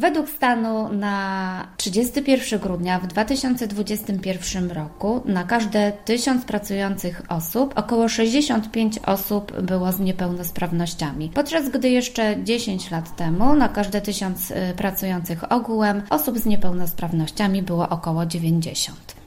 Według stanu na 31 grudnia w 2021 roku na każde 1000 pracujących osób około 65 osób było z niepełnosprawnościami, podczas gdy jeszcze 10 lat temu na każde 1000 y, pracujących ogółem osób z niepełnosprawnościami było około 90.